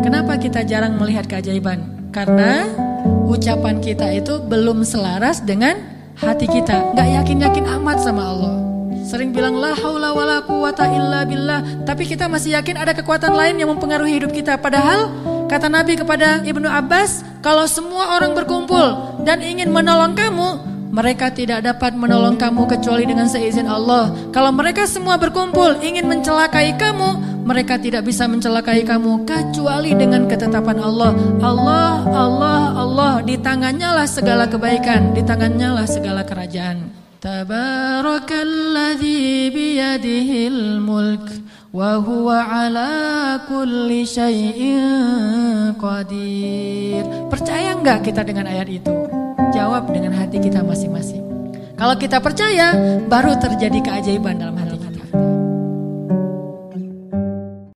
Kenapa kita jarang melihat keajaiban? Karena ucapan kita itu belum selaras dengan hati kita. Gak yakin-yakin amat sama Allah. Sering bilang la haula wala quwata illa billah, tapi kita masih yakin ada kekuatan lain yang mempengaruhi hidup kita. Padahal kata Nabi kepada Ibnu Abbas, kalau semua orang berkumpul dan ingin menolong kamu, mereka tidak dapat menolong kamu kecuali dengan seizin Allah. Kalau mereka semua berkumpul ingin mencelakai kamu, mereka tidak bisa mencelakai kamu kecuali dengan ketetapan Allah. Allah, Allah, Allah, di tangannya lah segala kebaikan, di tangannya lah segala kerajaan. Tabarakalladzi biyadihil mulk wa huwa ala kulli syai'in qadir. Percaya enggak kita dengan ayat itu? Jawab dengan hati kita masing-masing. Kalau kita percaya, baru terjadi keajaiban dalam hal